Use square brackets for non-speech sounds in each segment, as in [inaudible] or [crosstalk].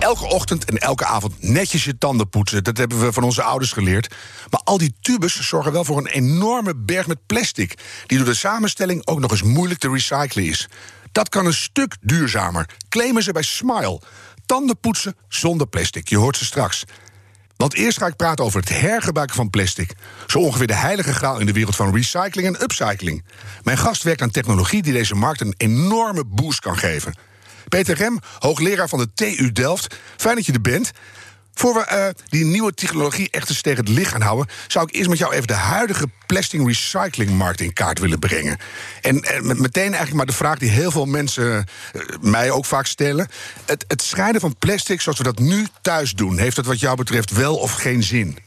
Elke ochtend en elke avond netjes je tanden poetsen. Dat hebben we van onze ouders geleerd. Maar al die tubes zorgen wel voor een enorme berg met plastic... die door de samenstelling ook nog eens moeilijk te recyclen is. Dat kan een stuk duurzamer, claimen ze bij Smile. Tanden poetsen zonder plastic, je hoort ze straks. Want eerst ga ik praten over het hergebruiken van plastic. Zo ongeveer de heilige graal in de wereld van recycling en upcycling. Mijn gast werkt aan technologie die deze markt een enorme boost kan geven. Peter Rem, hoogleraar van de TU Delft. Fijn dat je er bent. Voor we uh, die nieuwe technologie echt eens tegen het licht gaan houden, zou ik eerst met jou even de huidige plastic recyclingmarkt in kaart willen brengen. En, en meteen eigenlijk maar de vraag die heel veel mensen uh, mij ook vaak stellen: het, het scheiden van plastic zoals we dat nu thuis doen, heeft dat wat jou betreft wel of geen zin?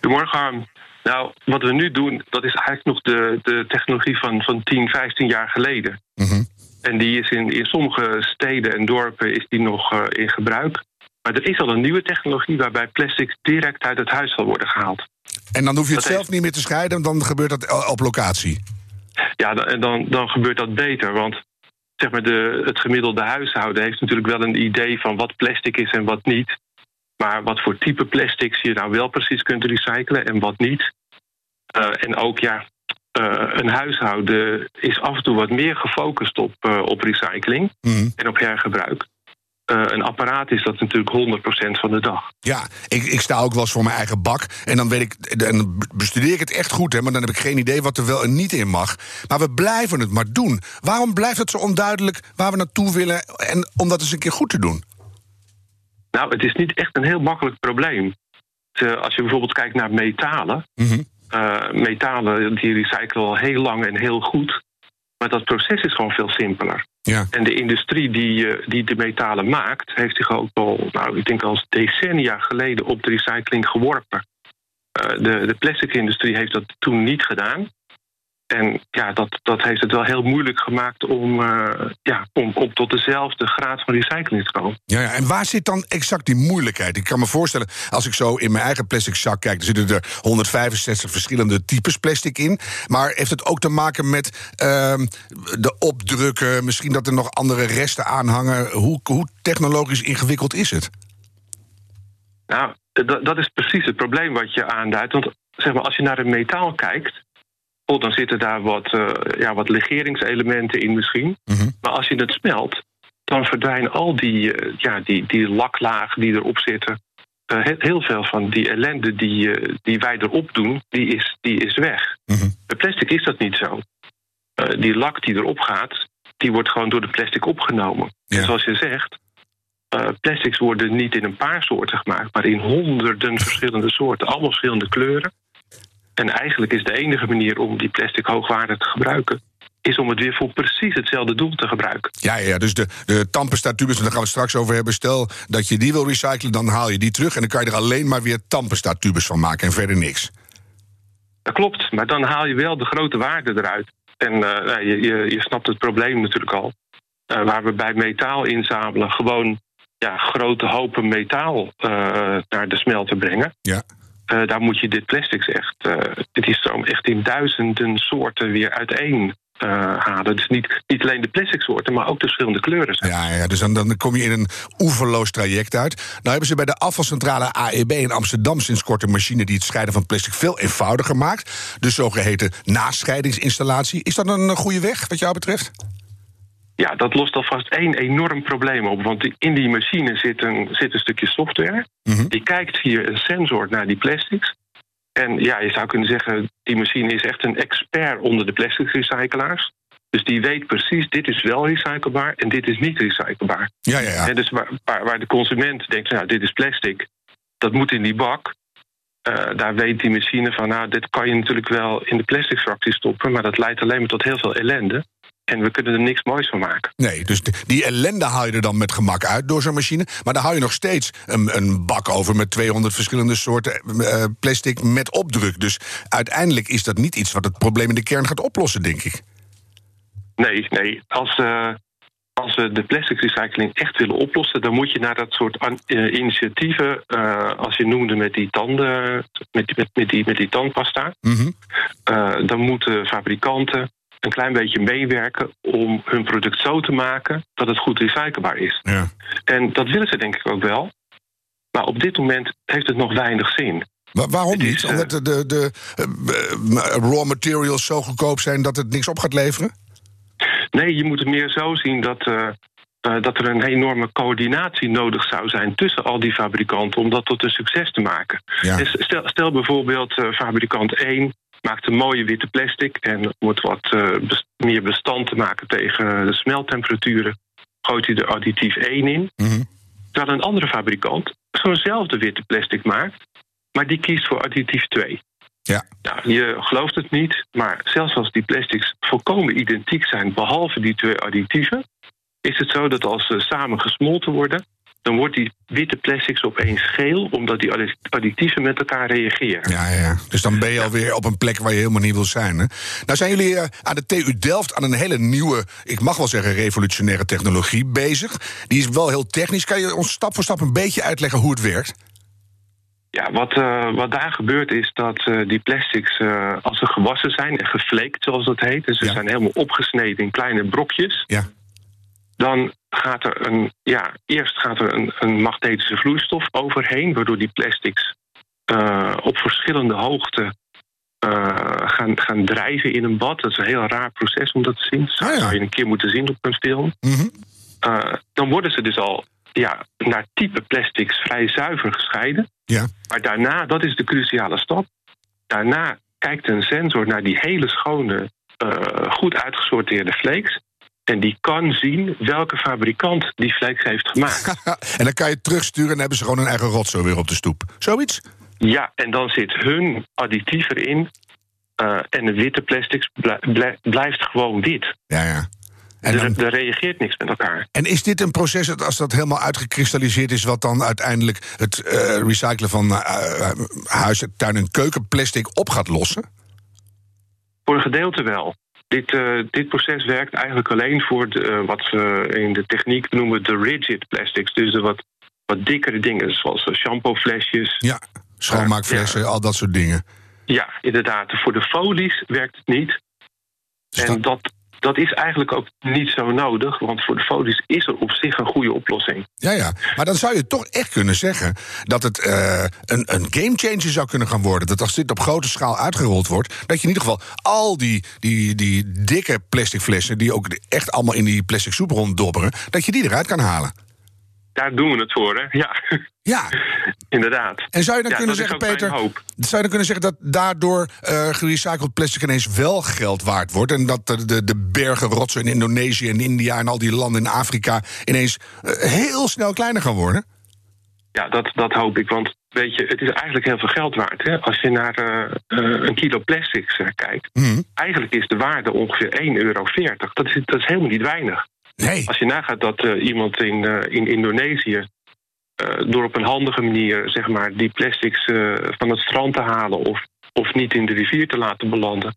Goedemorgen. Nou, wat we nu doen, dat is eigenlijk nog de, de technologie van, van 10, 15 jaar geleden. Mm -hmm. En die is in, in sommige steden en dorpen is die nog uh, in gebruik. Maar er is al een nieuwe technologie waarbij plastic direct uit het huis zal worden gehaald. En dan hoef je het dat zelf heeft... niet meer te scheiden, dan gebeurt dat op locatie? Ja, dan, dan, dan gebeurt dat beter. Want zeg maar de, het gemiddelde huishouden heeft natuurlijk wel een idee van wat plastic is en wat niet. Maar wat voor type plastics je nou wel precies kunt recyclen en wat niet. Uh, en ook ja, een huishouden is af en toe wat meer gefocust op, uh, op recycling mm. en op hergebruik. Uh, een apparaat is dat natuurlijk 100% van de dag. Ja, ik, ik sta ook wel eens voor mijn eigen bak. En dan, weet ik, dan bestudeer ik het echt goed, hè, maar dan heb ik geen idee wat er wel en niet in mag. Maar we blijven het maar doen. Waarom blijft het zo onduidelijk waar we naartoe willen en om dat eens een keer goed te doen? Nou, het is niet echt een heel makkelijk probleem. Als je bijvoorbeeld kijkt naar metalen. Mm -hmm. Uh, metalen die recyclen al heel lang en heel goed. Maar dat proces is gewoon veel simpeler. Ja. En de industrie die, die de metalen maakt, heeft zich ook al, nou, ik denk al decennia geleden op de recycling geworpen. Uh, de, de plastic-industrie heeft dat toen niet gedaan. En ja, dat, dat heeft het wel heel moeilijk gemaakt om, uh, ja, om, om tot dezelfde graad van recycling te komen. Ja, ja, en waar zit dan exact die moeilijkheid? Ik kan me voorstellen, als ik zo in mijn eigen plastic zak kijk, er zitten er 165 verschillende types plastic in. Maar heeft het ook te maken met uh, de opdrukken, misschien dat er nog andere resten aanhangen? Hoe, hoe technologisch ingewikkeld is het? Nou, dat, dat is precies het probleem wat je aanduidt. Want zeg maar, als je naar een metaal kijkt, Oh, dan zitten daar wat, uh, ja, wat legeringselementen in misschien. Mm -hmm. Maar als je het smelt, dan verdwijnen al die, uh, ja, die, die laklagen die erop zitten. Uh, heel veel van die ellende die, die wij erop doen, die is, die is weg. Mm -hmm. Bij plastic is dat niet zo. die lak die erop gaat, die wordt gewoon door de plastic opgenomen. Ja. En zoals je zegt, plastics worden niet in een paar soorten gemaakt, maar in honderden verschillende soorten. Allemaal verschillende kleuren. En eigenlijk is de enige manier om die plastic hoogwaardig te gebruiken is om het weer voor precies hetzelfde doel te gebruiken. Ja, ja dus de, de tandpasta-tubes, daar gaan we het straks over hebben. Stel dat je die wil recyclen, dan haal je die terug... en dan kan je er alleen maar weer tandpasta-tubes van maken en verder niks. Dat klopt, maar dan haal je wel de grote waarde eruit. En uh, je, je, je snapt het probleem natuurlijk al. Uh, waar we bij metaal inzamelen gewoon ja, grote hopen metaal uh, naar de smelter brengen... Ja. Uh, daar moet je dit plastics echt. Uh, het is zo echt in duizenden soorten weer uiteen. Uh, halen. Dus niet, niet alleen de plastic soorten, maar ook de verschillende kleuren. Ja, ja, dus dan, dan kom je in een oeverloos traject uit. Nou hebben ze bij de afvalcentrale AEB in Amsterdam sinds kort een machine die het scheiden van plastic veel eenvoudiger maakt. De zogeheten nascheidingsinstallatie. Is dat een goede weg, wat jou betreft? Ja, dat lost alvast één enorm probleem op. Want in die machine zit een, zit een stukje software. Mm -hmm. Die kijkt via een sensor naar die plastics. En ja, je zou kunnen zeggen, die machine is echt een expert onder de plastic recyclaars. Dus die weet precies, dit is wel recyclebaar en dit is niet recyclebaar. Ja, ja, ja. En dus waar, waar, waar, de consument denkt, nou, dit is plastic, dat moet in die bak. Uh, daar weet die machine van, nou, dit kan je natuurlijk wel in de plastic fractie stoppen, maar dat leidt alleen maar tot heel veel ellende. En we kunnen er niks moois van maken. Nee, dus die ellende haal je er dan met gemak uit door zo'n machine. Maar dan hou je nog steeds een, een bak over met 200 verschillende soorten uh, plastic met opdruk. Dus uiteindelijk is dat niet iets wat het probleem in de kern gaat oplossen, denk ik. Nee, nee. Als, uh, als we de plastic recycling echt willen oplossen, dan moet je naar dat soort uh, initiatieven, als je noemde met die tanden, met, die, met, met die, met die tandpasta, mm -hmm. dan moeten fabrikanten een klein beetje meewerken om hun product zo te maken dat het goed recyclebaar is. Ja. En dat willen ze denk ik ook wel. Maar op dit moment heeft het nog weinig zin. Maar waarom is, niet? Omdat de, de, de uh, raw materials zo goedkoop zijn dat het niks op gaat leveren? Nee, je moet het meer zo zien dat, uh, dat er een enorme coördinatie nodig zou zijn tussen al die fabrikanten om dat tot een succes te maken. Ja. Dus stel, stel bijvoorbeeld fabrikant 1 maakt een mooie witte plastic en om het wat best, meer bestand te maken tegen de smeltemperaturen, gooit hij er additief 1 in. Mm -hmm. Terwijl een andere fabrikant zo'nzelfde witte plastic maakt, maar die kiest voor additief 2. Ja. Nou, je gelooft het niet, maar zelfs als die plastics volkomen identiek zijn, behalve die twee additieven, is het zo dat als ze samen gesmolten worden, dan wordt die witte plastics opeens geel, omdat die additieven met elkaar reageren. Ja, ja. Dus dan ben je alweer op een plek waar je helemaal niet wil zijn. Hè? Nou zijn jullie uh, aan de TU Delft aan een hele nieuwe, ik mag wel zeggen revolutionaire technologie bezig. Die is wel heel technisch. Kan je ons stap voor stap een beetje uitleggen hoe het werkt? Ja, wat, uh, wat daar gebeurt is dat uh, die plastics, uh, als ze gewassen zijn en gefleekt, zoals dat heet, dus ze ja. zijn helemaal opgesneden in kleine brokjes, ja. Dan gaat er een, ja, eerst gaat er een, een magnetische vloeistof overheen, waardoor die plastics op verschillende hoogte gaan, gaan drijven in een bad. Dat is een heel raar proces om dat te zien. Dat ah, zou je een keer moeten zien op een film. Mm -hmm. dan worden ze dus al ja, naar type plastics vrij zuiver gescheiden. Ja. Maar daarna, dat is de cruciale stap. Daarna kijkt een sensor naar die hele schone, goed uitgesorteerde flakes. En die kan zien welke fabrikant die flakes heeft gemaakt. [laughs] en dan kan je terugsturen en hebben ze gewoon een eigen rotzooi weer op de stoep. Zoiets? Ja, en dan zit hun additief erin. Uh, en de witte plastics blijft gewoon wit. Ja, ja. En dan, er, er, reageert niks met elkaar. En is dit een proces, dat als dat helemaal uitgekristalliseerd is, wat dan uiteindelijk het uh, recyclen van uh, huis, tuin en keukenplastic op gaat lossen? Voor een gedeelte wel. Dit, uh, dit proces werkt eigenlijk alleen voor de, wat we in de techniek noemen de rigid plastics. Dus de wat, wat dikkere dingen, zoals shampooflesjes. Ja, schoonmaakflessen, ja. al dat soort dingen. Ja, inderdaad. Voor de folies werkt het niet. Dus en dat, dat is eigenlijk ook niet zo nodig, want voor de folies is er op zich een goede oplossing. Ja, ja. Maar dan zou je toch echt kunnen zeggen dat het uh, een, een gamechanger zou kunnen gaan worden. Dat als dit op grote schaal uitgerold wordt, dat je in ieder geval al die, die, die dikke plastic flessen, die ook echt allemaal in die plastic soep ronddobberen, dat je die eruit kan halen. Daar doen we het voor, hè? Ja. Ja. [laughs] Inderdaad. En zou je dan ja, kunnen zeggen, Peter, zou je dan kunnen zeggen dat daardoor uh, gerecycled plastic ineens wel geld waard wordt en dat de, de, de bergen rotsen in Indonesië en India en al die landen in Afrika ineens uh, heel snel kleiner gaan worden? Ja, dat, dat hoop ik. Want weet je, het is eigenlijk heel veel geld waard. Hè? Als je naar uh, een kilo plastics kijkt, mm. eigenlijk is de waarde ongeveer 1,40 euro. Dat is, dat is helemaal niet weinig. Nee. Als je nagaat dat iemand in, in Indonesië uh, door op een handige manier zeg maar, die plastics van het strand te halen of, of niet in de rivier te laten belanden,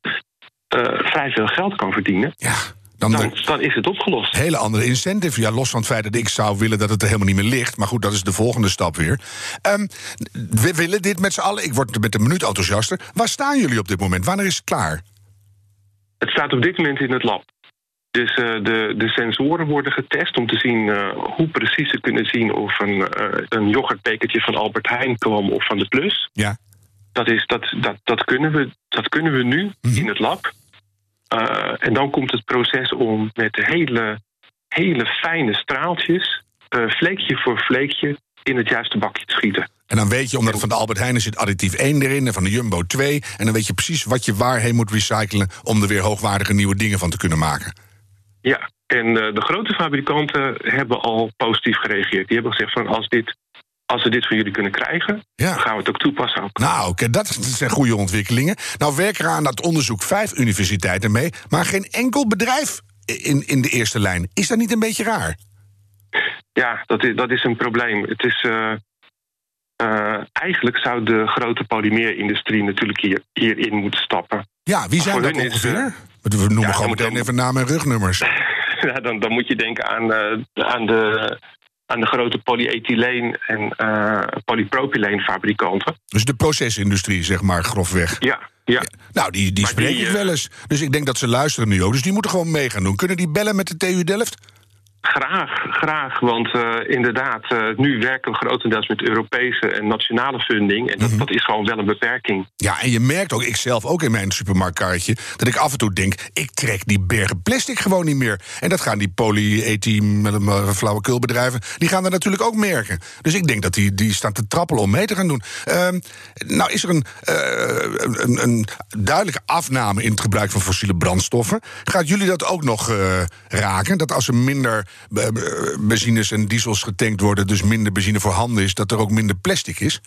vrij veel geld kan verdienen. Ja. Dan, dan, dan, is het opgelost. Hele andere incentive. Ja, los van het feit dat ik zou willen dat het er helemaal niet meer ligt. Maar goed, dat is de volgende stap weer. Um, we willen dit met z'n allen. Ik word met een minuut enthousiaster. Waar staan jullie op dit moment? Wanneer is het klaar? Het staat op dit moment in het lab. Dus uh, de, de sensoren worden getest om te zien uh, hoe precies ze kunnen zien of een, uh, een yoghurtbekertje van Albert Heijn kwam of van de Plus. Ja. Dat, is, dat, dat, dat, kunnen, we, dat kunnen we nu Mhm. in het lab. en dan komt het proces om met hele, hele fijne straaltjes, vleekje voor vleekje, in het juiste bakje te schieten. En dan weet je, omdat het van de Albert Heijn zit additief 1 erin en van de Jumbo 2. En dan weet je precies wat je waarheen moet recyclen om er weer hoogwaardige nieuwe dingen van te kunnen maken. Ja, en uh, de grote fabrikanten hebben al positief gereageerd. Die hebben gezegd van als, dit, als we dit van jullie kunnen krijgen, Ja. dan gaan we het ook toepassen. Ook. Nou, oké, dat zijn goede ontwikkelingen. Nou werken er aan dat onderzoek vijf universiteiten mee, maar geen enkel bedrijf in, in de eerste lijn. Is dat niet een beetje raar? Ja, dat is, dat is een probleem. Het is. Uh, eigenlijk zou de grote polymeerindustrie natuurlijk hier, hierin moeten stappen. Ja, wie zijn dat ongeveer? We noemen ja, gewoon meteen even namen en rugnummers. [laughs] ja, dan, dan moet je denken aan, aan de aan de grote polyethyleen en uh, polypropyleenfabrikanten. Dus de procesindustrie, zeg maar, grofweg. Ja, ja. Nou, die, die spreek ik wel eens. Dus ik denk dat ze luisteren nu ook. Dus die moeten gewoon mee gaan doen. Kunnen die bellen met de TU Delft? Graag, graag. Want uh, inderdaad, uh, nu werken we grotendeels met Europese en nationale funding. En dat, mm -hmm. dat, is gewoon wel een beperking. Ja, en je merkt ook, ik zelf ook in mijn supermarktkaartje, dat ik af en toe denk: ik trek die bergen plastic gewoon niet meer. En dat gaan die polyethyl flauwekulbedrijven, die gaan er natuurlijk ook merken. Dus ik denk dat die, die staan te trappelen om mee te gaan doen. Uh, nou, is er een, een, een, duidelijke afname in het gebruik van fossiele brandstoffen. Gaat jullie dat ook nog raken? Dat als er minder benzines en diesels getankt worden, dus minder benzine voorhanden is, dat er ook minder plastic is?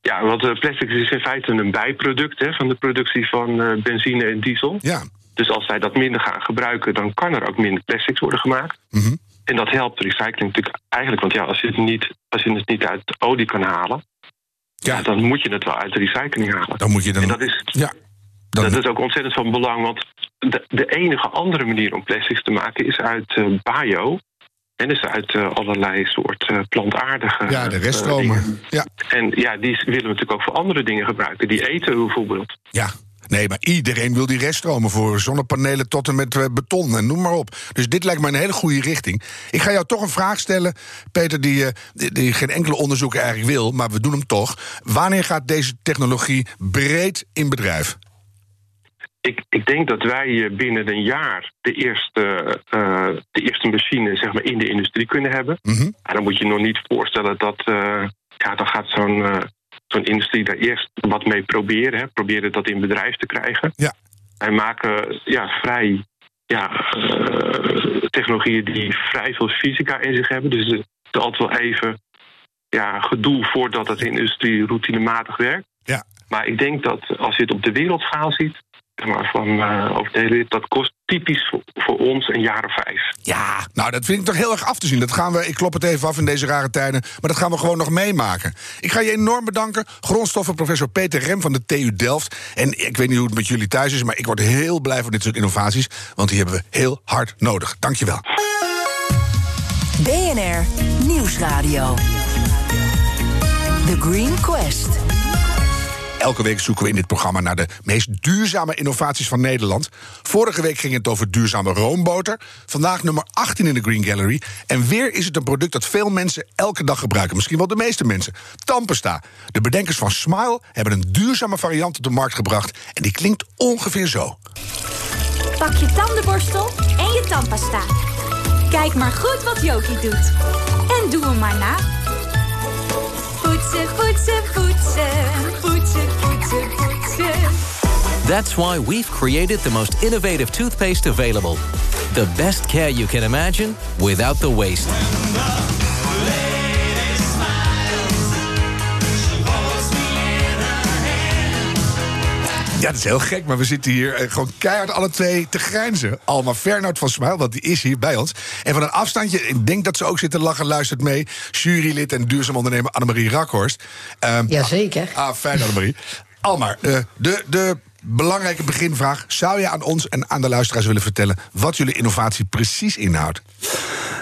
Ja, want uh, plastic is in feite een bijproduct hè, van de productie van uh, benzine en diesel. Ja. Dus als wij dat minder gaan gebruiken, dan kan er ook minder plastics worden gemaakt. Mm -hmm. En dat helpt recycling natuurlijk eigenlijk. Want ja, als je het niet, als je het niet uit olie kan halen, ja. ja dan moet je het wel uit de recycling halen. Dan moet je dan. En dat is, ja. Dan... Dat is ook ontzettend van belang, want de, de enige andere manier om plastics te maken is uit uh, bio. En dus uit uh, allerlei soort uh, plantaardige. Ja, de reststromen. ja. En ja, die willen we natuurlijk ook voor andere dingen gebruiken. Die eten bijvoorbeeld. Ja, Nee, maar iedereen wil die reststromen voor zonnepanelen tot en met beton en noem maar op. Dus dit lijkt me een hele goede richting. Ik ga jou toch een vraag stellen, Peter, die, die, die geen enkele onderzoek eigenlijk wil, maar we doen hem toch. Wanneer gaat deze technologie breed in bedrijf? Ik, ik, denk dat wij binnen een jaar de eerste, uh, de eerste machine zeg maar, in de industrie kunnen hebben. Mm -hmm. En dan moet je nog niet voorstellen dat. Uh, ja, dan gaat zo'n uh, zo'n industrie daar eerst wat mee proberen. Hè, proberen dat in bedrijf te krijgen. Ja. Wij maken ja, vrij ja, technologieën die vrij veel fysica in zich hebben. Dus het is altijd wel even ja, gedoe voordat het in de industrie routinematig werkt. Ja. Maar ik denk dat als je het op de wereldschaal ziet, maar van uh, over de hele dat kost typisch voor, voor, ons een jaar of vijf. Ja, nou dat vind ik toch heel erg af te zien. Dat gaan we, ik klop het even af in deze rare tijden, maar dat gaan we gewoon nog meemaken. Ik ga je enorm bedanken, grondstoffenprofessor Peter Rem van de TU Delft. En ik weet niet hoe het met jullie thuis is, maar ik word heel blij van dit soort innovaties, want die hebben we heel hard nodig. Dankjewel. BNR Nieuwsradio. The Green Quest. Elke week zoeken we in dit programma naar de meest duurzame innovaties van Nederland. Vorige week ging het over duurzame roomboter. Vandaag nummer 18 in de Green Gallery. En weer is het een product dat veel mensen elke dag gebruiken. Misschien wel de meeste mensen. Tampesta. De bedenkers van Smile hebben een duurzame variant op de markt gebracht. En die klinkt ongeveer zo. Pak je tandenborstel en je tandpasta. Kijk maar goed wat Jokie doet. En doe hem maar na. Poetsen, poetsen, poetsen. That's why we've created the most innovative toothpaste available. The best care you can imagine without the waste. Ja, dat is heel gek, maar we zitten hier eh, gewoon keihard alle twee te grijnzen. Alma Fernhout van Smile, want die is hier bij ons. En van een afstandje, ik denk dat ze ook zit te lachen, luistert mee. Jurylid en duurzaam ondernemer Annemarie Rakhorst. Um, Jazeker. Ah, ah, fijn Annemarie. Almar, uh, de, de belangrijke beginvraag. Zou je aan ons en aan de luisteraars willen vertellen... wat jullie innovatie precies inhoudt?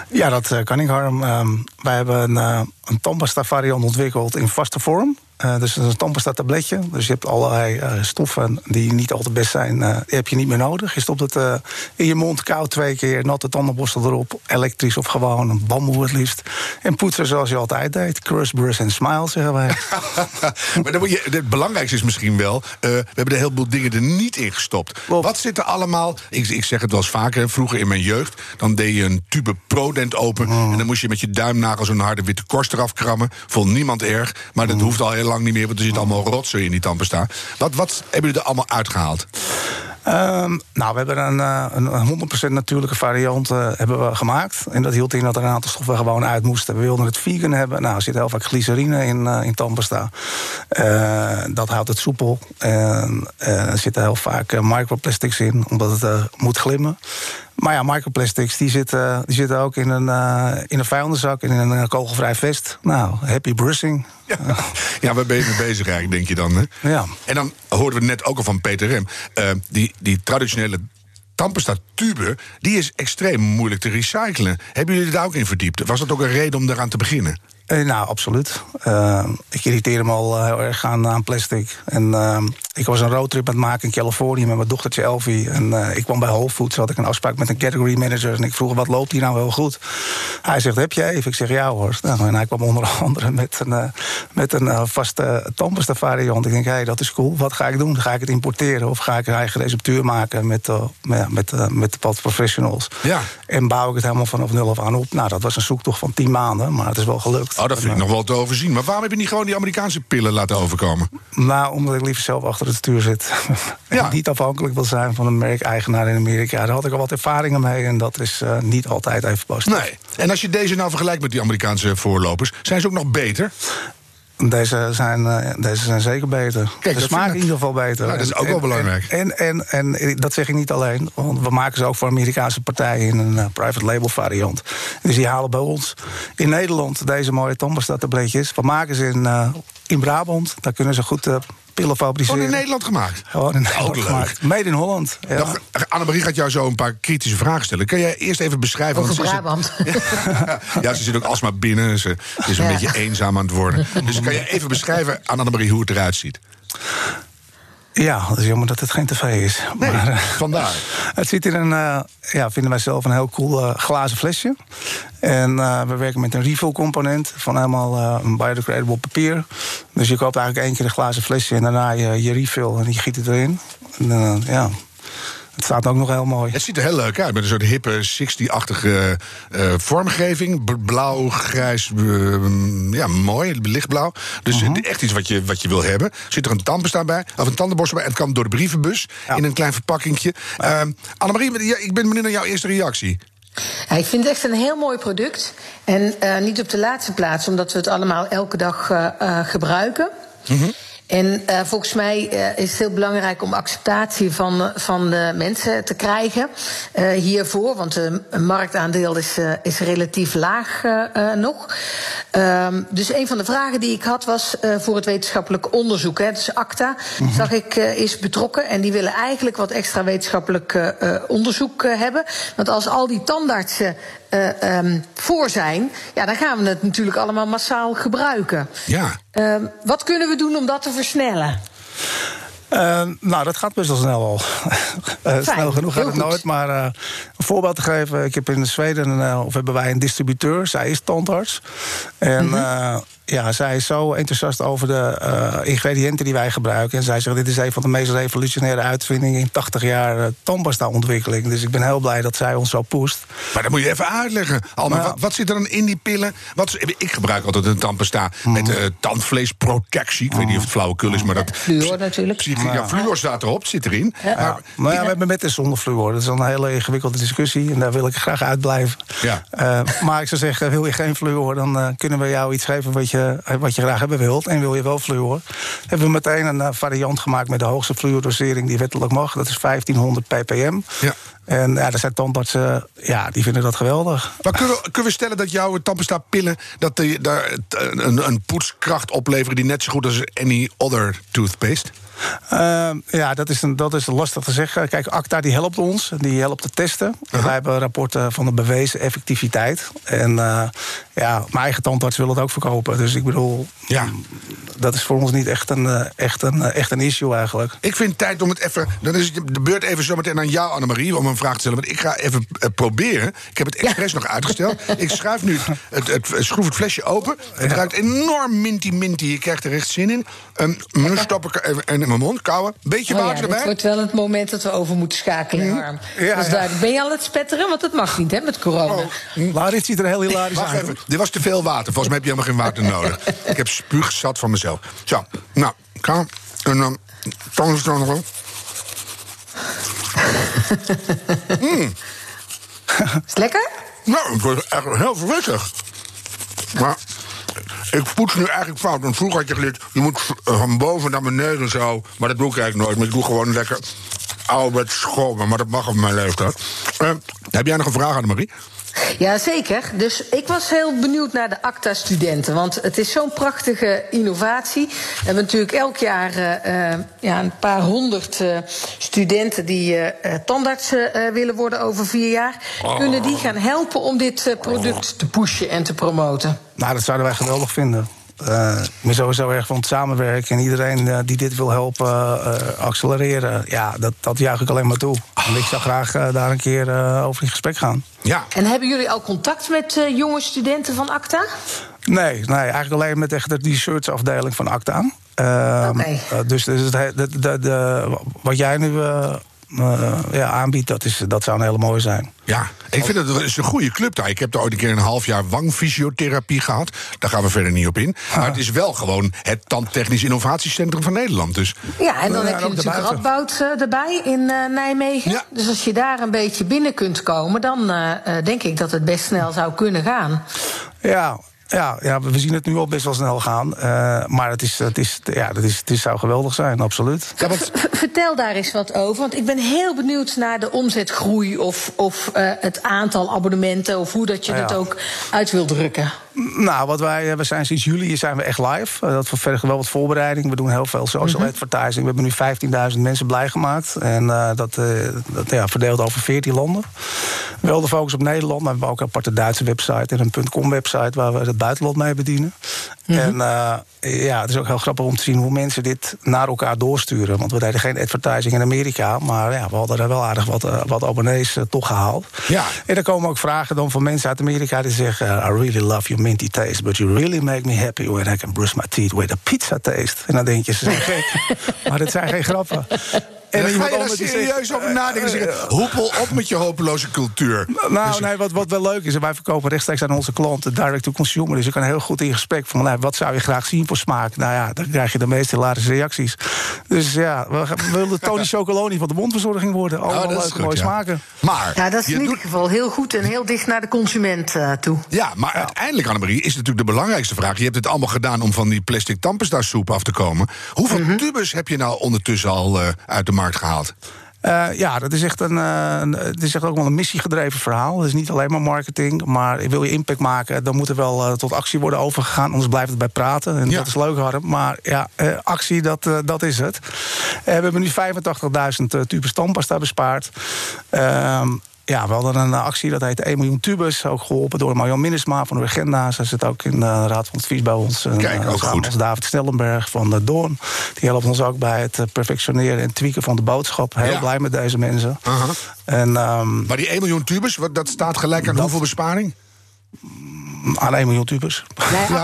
Ja, dat uh, kan ik, Harm. Uh, wij hebben een, uh, een variant ontwikkeld in vaste vorm. Uh, dus een tandpasta tabletje. Dus je hebt allerlei uh, stoffen die niet altijd best zijn. Uh, die heb je niet meer nodig. Je stopt het in je mond koud twee keer. Natte tandenborstel erop. Elektrisch of gewoon. Een bamboe het liefst. En poetsen zoals je altijd deed. Crush, brush en smile, zeggen wij. [laughs] maar dan moet je, het belangrijkste is misschien wel... we hebben er een heleboel dingen er niet in gestopt. Klopt. Wat zit er allemaal... Ik, ik zeg het wel eens vaker. Vroeger in mijn jeugd... dan deed je een tube Prodent open... en dan moest je met je duimnagel zo'n harde witte korst eraf krammen. Vond niemand erg. Maar dat hoeft al heel lang niet meer, want er zit allemaal rotzooi in die tandpasta. Wat, wat hebben jullie er allemaal uitgehaald? Um, nou, we hebben een, een 100% natuurlijke variant uh, hebben we gemaakt. En dat hield in dat er een aantal stoffen gewoon uit moesten. We wilden het vegan hebben. Nou, er zit heel vaak glycerine in, uh, in tandpasta. Uh, dat houdt het soepel. En er zitten heel vaak microplastics in, omdat het moet glimmen. Maar ja, microplastics die zitten, die zitten ook in een, uh, in een vijandenszak en in een kogelvrij vest. Nou, happy brushing. Ja, ja waar ben je mee bezig eigenlijk, denk je dan? Hè? Ja. En dan hoorden we net ook al van Peter Rem. Uh, die, die traditionele tandpasta tube, die is extreem moeilijk te recyclen. Hebben jullie daar ook in verdiept? Was dat ook een reden om daaraan te beginnen? Eh, nou, absoluut. Uh, ik irriteer me al heel erg aan, aan plastic. En uh, ik was een roadtrip aan het maken in Californië met mijn dochtertje Elvie. En uh, ik kwam bij Whole Foods, had ik een afspraak met een category manager. En ik vroeg, wat loopt hier nou wel goed? Hij zegt, heb je even? Ik zeg, ja hoor. Nou, en hij kwam onder [laughs] andere met een, met een vaste tandpasta variant. Ik denk, hé, hey, dat is cool. Wat ga ik doen? Ga ik het importeren? Of ga ik een eigen receptuur maken met, met, met, met de professionals? Ja. En bouw ik het helemaal vanaf nul af aan op? Nou, dat was een zoektocht van tien maanden, maar het is wel gelukt. Oh, dat vind ik nog wel te overzien. Maar waarom heb je niet gewoon die Amerikaanse pillen laten overkomen? Nou, omdat ik liever zelf achter het stuur zit. [laughs] Ja. en niet afhankelijk wil zijn van een merkeigenaar in Amerika. Daar had ik al wat ervaringen mee en dat is uh, niet altijd even positief. Nee. En als je deze nou vergelijkt met die Amerikaanse voorlopers, zijn ze ook nog beter? Deze zijn, uh, deze zijn zeker beter. Kijk, de smaak in ieder geval beter. Dat is ook en, wel belangrijk. En, en, en, en, dat zeg ik niet alleen. Want we maken ze ook voor Amerikaanse partijen in een uh, private label variant. Dus die halen bij ons in Nederland deze mooie tandpasta-tabletjes. We maken ze in, uh, in Brabant. Daar kunnen ze goed pillen fabriceren. Gewoon in Nederland gemacht? Gewoon in Nederland ook gemaakt. Made in Holland. Ja. Nog, Annemarie gaat jou zo een paar kritische vragen stellen. Kun jij eerst even beschrijven... Over Brabant. [laughs] ja, ze zit ook alsmaar binnen. Ze, ze is een ja. beetje eenzaam aan het worden. Dus kan je even beschrijven aan Annemarie hoe het eruit ziet? Ja, dat is jammer dat het geen tv is. Nee, maar, uh, vandaar. [laughs] Het zit in een, uh, ja, vinden wij zelf een heel cool uh, glazen flesje. En we werken met een refill component van helemaal een biodegradable papier. Dus je koopt eigenlijk één keer een glazen flesje en daarna je, je refill en je giet het erin. En, ja, het staat ook nog heel mooi. Het ziet er heel leuk uit, met een soort hippe 60-achtige uh, vormgeving. Blauw, grijs, uh, ja, mooi, lichtblauw. Dus uh -huh. echt iets wat je, wat je wil hebben. Zit er een tandpasta bij, of een tandenborstel bij... en het kan door de brievenbus ja. in een klein verpakkingje. Ja. Annemarie, ja, ik ben benieuwd naar jouw eerste reactie. Ja, ik vind het echt een heel mooi product. En uh, niet op de laatste plaats, omdat we het allemaal elke dag uh, uh, gebruiken. Mm -hmm. En uh, volgens mij uh, is het heel belangrijk om acceptatie van, van de mensen te krijgen uh, hiervoor. Want het marktaandeel is, is relatief laag nog. Um, dus een van de vragen die ik had was voor het wetenschappelijk onderzoek. Hè, dus ACTA, mm -hmm. zag ik, is betrokken. En die willen eigenlijk wat extra wetenschappelijk onderzoek hebben. Want als al die tandartsen uh, um, voor zijn, ja, dan gaan we het natuurlijk allemaal massaal gebruiken. Ja. Uh, wat kunnen we doen om dat te versnellen? Uh, nou, dat gaat best wel snel al. [laughs] uh, snel genoeg gaat het goed. nooit. Maar uh, een voorbeeld te geven. Ik heb in Zweden, of hebben wij een distributeur. Zij is tandarts. En mm -hmm. Ja, zij is zo enthousiast over de ingrediënten die wij gebruiken. En zij zegt, dit is een van de meest revolutionaire uitvindingen... in 80 jaar tandpasta-ontwikkeling. Dus ik ben heel blij dat zij ons zo pusht. Maar dat moet je even uitleggen. Alma, Nou. wat, wat zit er dan in die pillen? Wat, ik gebruik altijd een tandpasta met tandvleesprotectie. Ik weet niet of het flauwekul is, maar dat... Fluor natuurlijk. Ja, fluor staat erop, het zit erin. Ja. Maar, maar ja, we hebben met en zonder fluor. Dat is een hele ingewikkelde discussie en daar wil ik graag uitblijven. Ja. Uh, maar ik zou zeggen, wil je geen fluor, dan uh, kunnen we jou iets geven wat je, wat je graag hebben wilt. En wil je wel fluor, hebben we meteen een uh, variant gemaakt met de hoogste fluordosering die wettelijk mag. Dat is 1500 ppm. Ja. En ja, er zijn tandartsen, ja, die vinden dat geweldig. Maar kunnen we, kunnen we stellen dat jouw tandpasta-pillen... dat die, daar een, een poetskracht opleveren die net zo goed als any other toothpaste? Uh, ja, dat is, een, dat is lastig te zeggen. Kijk, ACTA die helpt ons, die helpt te testen. Uh -huh. Wij hebben rapporten van de bewezen effectiviteit. En uh, ja, mijn eigen tandarts wil het ook verkopen. Dus ik bedoel, ja. dat is voor ons niet echt een, echt, een, echt een issue eigenlijk. Ik vind het tijd om het even... Dan is het de beurt even zometeen aan jou, Annemarie, om een vraag te stellen. Want ik ga even uh, proberen. Ik heb het expres ja. nog uitgesteld. Ik schuif nu het, het, het, schroef het flesje open. Het ja. ruikt enorm minty-minty. Je krijgt er echt zin in. Um, nu stop ik even in mijn mond, kauwen. Beetje oh, water ja, erbij. Het wordt wel het moment dat we over moeten schakelen, Harm. Ja, dus daar ben je al het spetteren? Want dat mag niet, hè, met corona. Oh. Maar dit ziet er heel hilarisch uit. Dit was te veel water. Volgens mij heb je helemaal geen water nodig. ik heb spuug zat van mezelf. Zo, nou, ga. En dan... Tong is er nog wel. mm. Is het lekker? Nou, het wordt echt heel verwittig. Maar ik poets nu eigenlijk fout. Want vroeger had je geleerd, je moet van boven naar beneden zo. Maar dat doe ik eigenlijk nooit. Maar ik doe gewoon lekker oude met schomen, maar dat mag op mijn leeftijd. Uh, heb jij nog een vraag, Annemarie? Ja, zeker. Dus ik was heel benieuwd naar de ACTA-studenten. Want het is zo'n prachtige innovatie. We hebben natuurlijk elk jaar uh, ja, een paar honderd uh, studenten die uh, tandarts willen worden over vier jaar. Oh. Kunnen die gaan helpen om dit product te pushen en te promoten? Nou, dat zouden wij geweldig vinden. Uh, ik ben sowieso erg van het samenwerken. En iedereen uh, die dit wil helpen uh, accelereren, ja, dat, dat juich ik alleen maar toe. En ik zou graag daar een keer over in gesprek gaan. Ja. En hebben jullie al contact met jonge studenten van ACTA? Nee, nee, eigenlijk alleen met echt de research-afdeling van ACTA. Ehm, okay. dus, dus het, de, de, de, wat jij nu uh, ja, aanbiedt, dat, is, dat zou een hele mooie zijn. Ja, ik vind het, het is een goede club daar. Ik heb er ooit een keer een half jaar wangfysiotherapie gehad. Daar gaan we verder niet op in. Maar ah. het is wel gewoon het tandtechnisch innovatiecentrum van Nederland. Dus. Ja, en dan heb je natuurlijk Radboud uh, erbij in uh, Nijmegen. Ja. Dus als je daar een beetje binnen kunt komen... dan uh, denk ik dat het best snel zou kunnen gaan. Ja, ja, ja, we zien het nu al best wel snel gaan. Uh, maar het, is, het, is, ja, dat is, het is, zou geweldig zijn, absoluut. Ja, want... Vertel daar eens wat over. Want ik ben heel benieuwd naar de omzetgroei of, of uh, het aantal abonnementen... of hoe dat je ja. het ook uit wil drukken. Nou, wat wij, we zijn sinds juli zijn we echt live. Uh, dat vergt wel wat voorbereiding. We doen heel veel social mm -hmm. advertising. We hebben nu 15.000 mensen blij gemaakt. En uh, dat, uh, dat ja, verdeeld over 14 landen. Wel de focus op Nederland, maar we hebben ook een aparte Duitse website... en een .com website waar we het buitenland mee bedienen. Mm -hmm. En ja, het is ook heel grappig om te zien hoe mensen dit naar elkaar doorsturen. Want we deden geen advertising in Amerika, maar ja, we hadden er wel aardig wat, wat abonnees toch gehaald. Ja. En er komen ook vragen dan van mensen uit Amerika die zeggen... I really love your minty taste, but you really make me happy when I can brush my teeth with a pizza taste. En dan denk je, ze zijn gek. [laughs] maar dit zijn geen grappen. En dan ga je daar serieus zegt, over nadenken. Zeggen, eh, hoepel op met je hopeloze cultuur. [laughs] Nou, dus, nee, wat, wat wel leuk is, wij verkopen rechtstreeks aan onze klanten direct to consumer. Dus je kan heel goed in gesprek van, nou, wat zou je graag zien voor smaak? Nou ja, dan krijg je de meest hilarische reacties. Dus ja, we, we willen [laughs] Tony Chocoloni van de mondverzorging worden. Allemaal oh, leuke, mooie ja. smaken. Maar, ja, dat is in ieder geval heel goed en heel dicht naar de consument uh, toe. Ja, maar ja. uiteindelijk, Annemarie, is natuurlijk de belangrijkste vraag. Je hebt het allemaal gedaan om van die plastic soep af te komen. Hoeveel mm -hmm. tubes heb je nou ondertussen al uh, uit de markt gehaald? Uh, ja, dat is echt een, uh, het is echt ook wel een missiegedreven verhaal. Het is niet alleen maar marketing, maar wil je impact maken, dan moet er wel uh, tot actie worden overgegaan. Anders blijft het bij praten. En ja. dat is leuk, Harm. Maar ja, actie, dat, dat is het. we hebben nu 85.000 tubes tandpasta bespaard. Ehm, ja, we hadden een actie, dat heet 1 miljoen tubus. Ook geholpen door Marjan Minnesma van de Agenda. Ze zit ook in de Raad van Advies bij ons. Kijk, ook goed. Als David Stellenberg van de Doorn. Die helpt ons ook bij het perfectioneren en tweaken van de boodschap. Heel ja. blij met deze mensen. Uh -huh. en, um, maar die 1 miljoen tubus, dat staat gelijk aan dat, hoeveel besparing? Aan 1 miljoen tubus. Nee,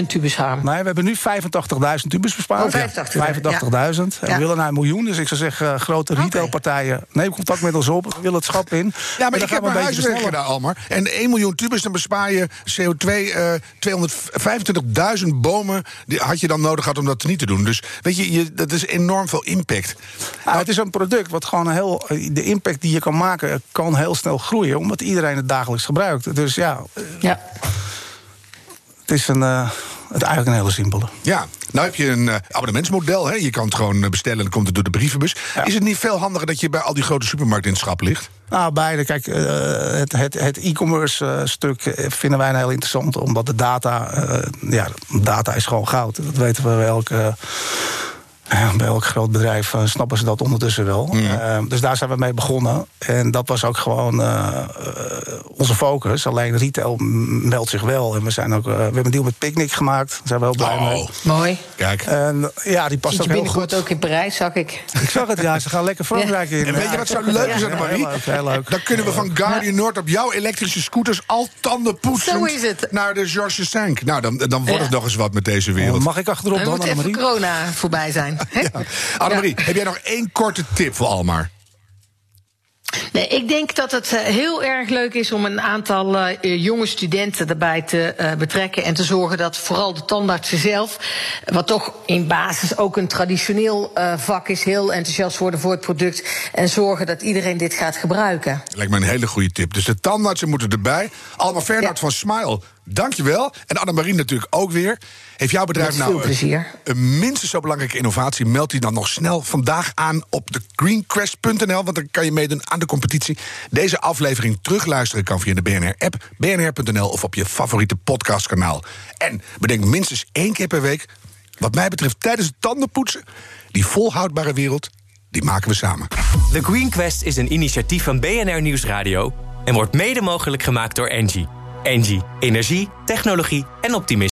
8.500 tubus harm. Nee, we hebben nu 85.000 tubus bespaard. Oh, 85.000. Ja. En we willen naar een miljoen. Dus ik zou zeggen, uh, grote retailpartijen... neem contact met ons op. We willen het schap in. Ja, maar ik heb mijn huiswerk gedaan, Almar. En 1 miljoen tubus, dan bespaar je CO2... Uh, 225.000 bomen die had je dan nodig gehad om dat niet te doen. Dus weet je, je dat is enorm veel impact. Nou, het is een product wat gewoon heel... de impact die je kan maken, kan heel snel groeien... omdat iedereen het dagelijks gebruikt. Dus ja... ja. Het is een, uh, het eigenlijk een hele simpele. Ja, nou heb je een uh, abonnementsmodel. Hè? Je kan het gewoon eh, bestellen en dan komt het door de brievenbus. Ja. Is het niet veel handiger dat je bij al die grote supermarkten in het schap ligt? Nou, beide. Kijk, uh, het, het, het e-commerce stuk vinden wij heel interessant. Omdat de data, ja, data is gewoon goud. Dat weten we wel elke bij elk groot bedrijf uh, snappen ze dat ondertussen wel. Uh, dus daar zijn we mee begonnen. En dat was ook gewoon uh, onze focus. Alleen retail meldt zich wel. En we, zijn ook, we hebben een deal met Picnic gemaakt. Daar zijn we heel blij oh. mee. Mooi. Kijk. En ja, die past Zit ook heel goed. ook in Parijs, zag ik. Ik zag het, ja. Ze gaan lekker Frankrijk in. En weet je wat zo leuk is, Marie? Heel leuk, heel leuk. Dan kunnen we van Guardian Noord op jouw elektrische scooters... al tanden poetsen naar de Georges Sank. Nou, dan, dan wordt het nog eens wat met deze wereld. Mag ik achterop dan, Dan moet even corona voorbij zijn. [laughs] ja. Annemarie, heb jij nog één korte tip voor Almar? Nee, ik denk dat het uh, heel erg leuk is om een aantal uh, jonge studenten erbij te uh, betrekken. En te zorgen dat vooral de tandartsen zelf, wat toch in basis ook een traditioneel vak is, heel enthousiast worden voor het product. En zorgen dat iedereen dit gaat gebruiken. Lijkt me een hele goede tip. Dus de tandartsen moeten erbij. Alma Fernand ja. van Smile dankjewel. En Annemarie natuurlijk ook weer. Heeft jouw bedrijf Met nou veel plezier. Een, een minstens zo belangrijke innovatie? Meld die dan nog snel vandaag aan op de greencrest.nl. Want dan kan je meedoen aan de competitie. Deze aflevering terugluisteren kan via de BNR-app, bnr.nl of op je favoriete podcastkanaal. En bedenk minstens één keer per week, wat mij betreft tijdens het tandenpoetsen, die volhoudbare wereld, die maken we samen. The Green Quest is een initiatief van BNR Nieuwsradio... en wordt mede mogelijk gemaakt door Engie. Engie, energie, technologie en optimisme.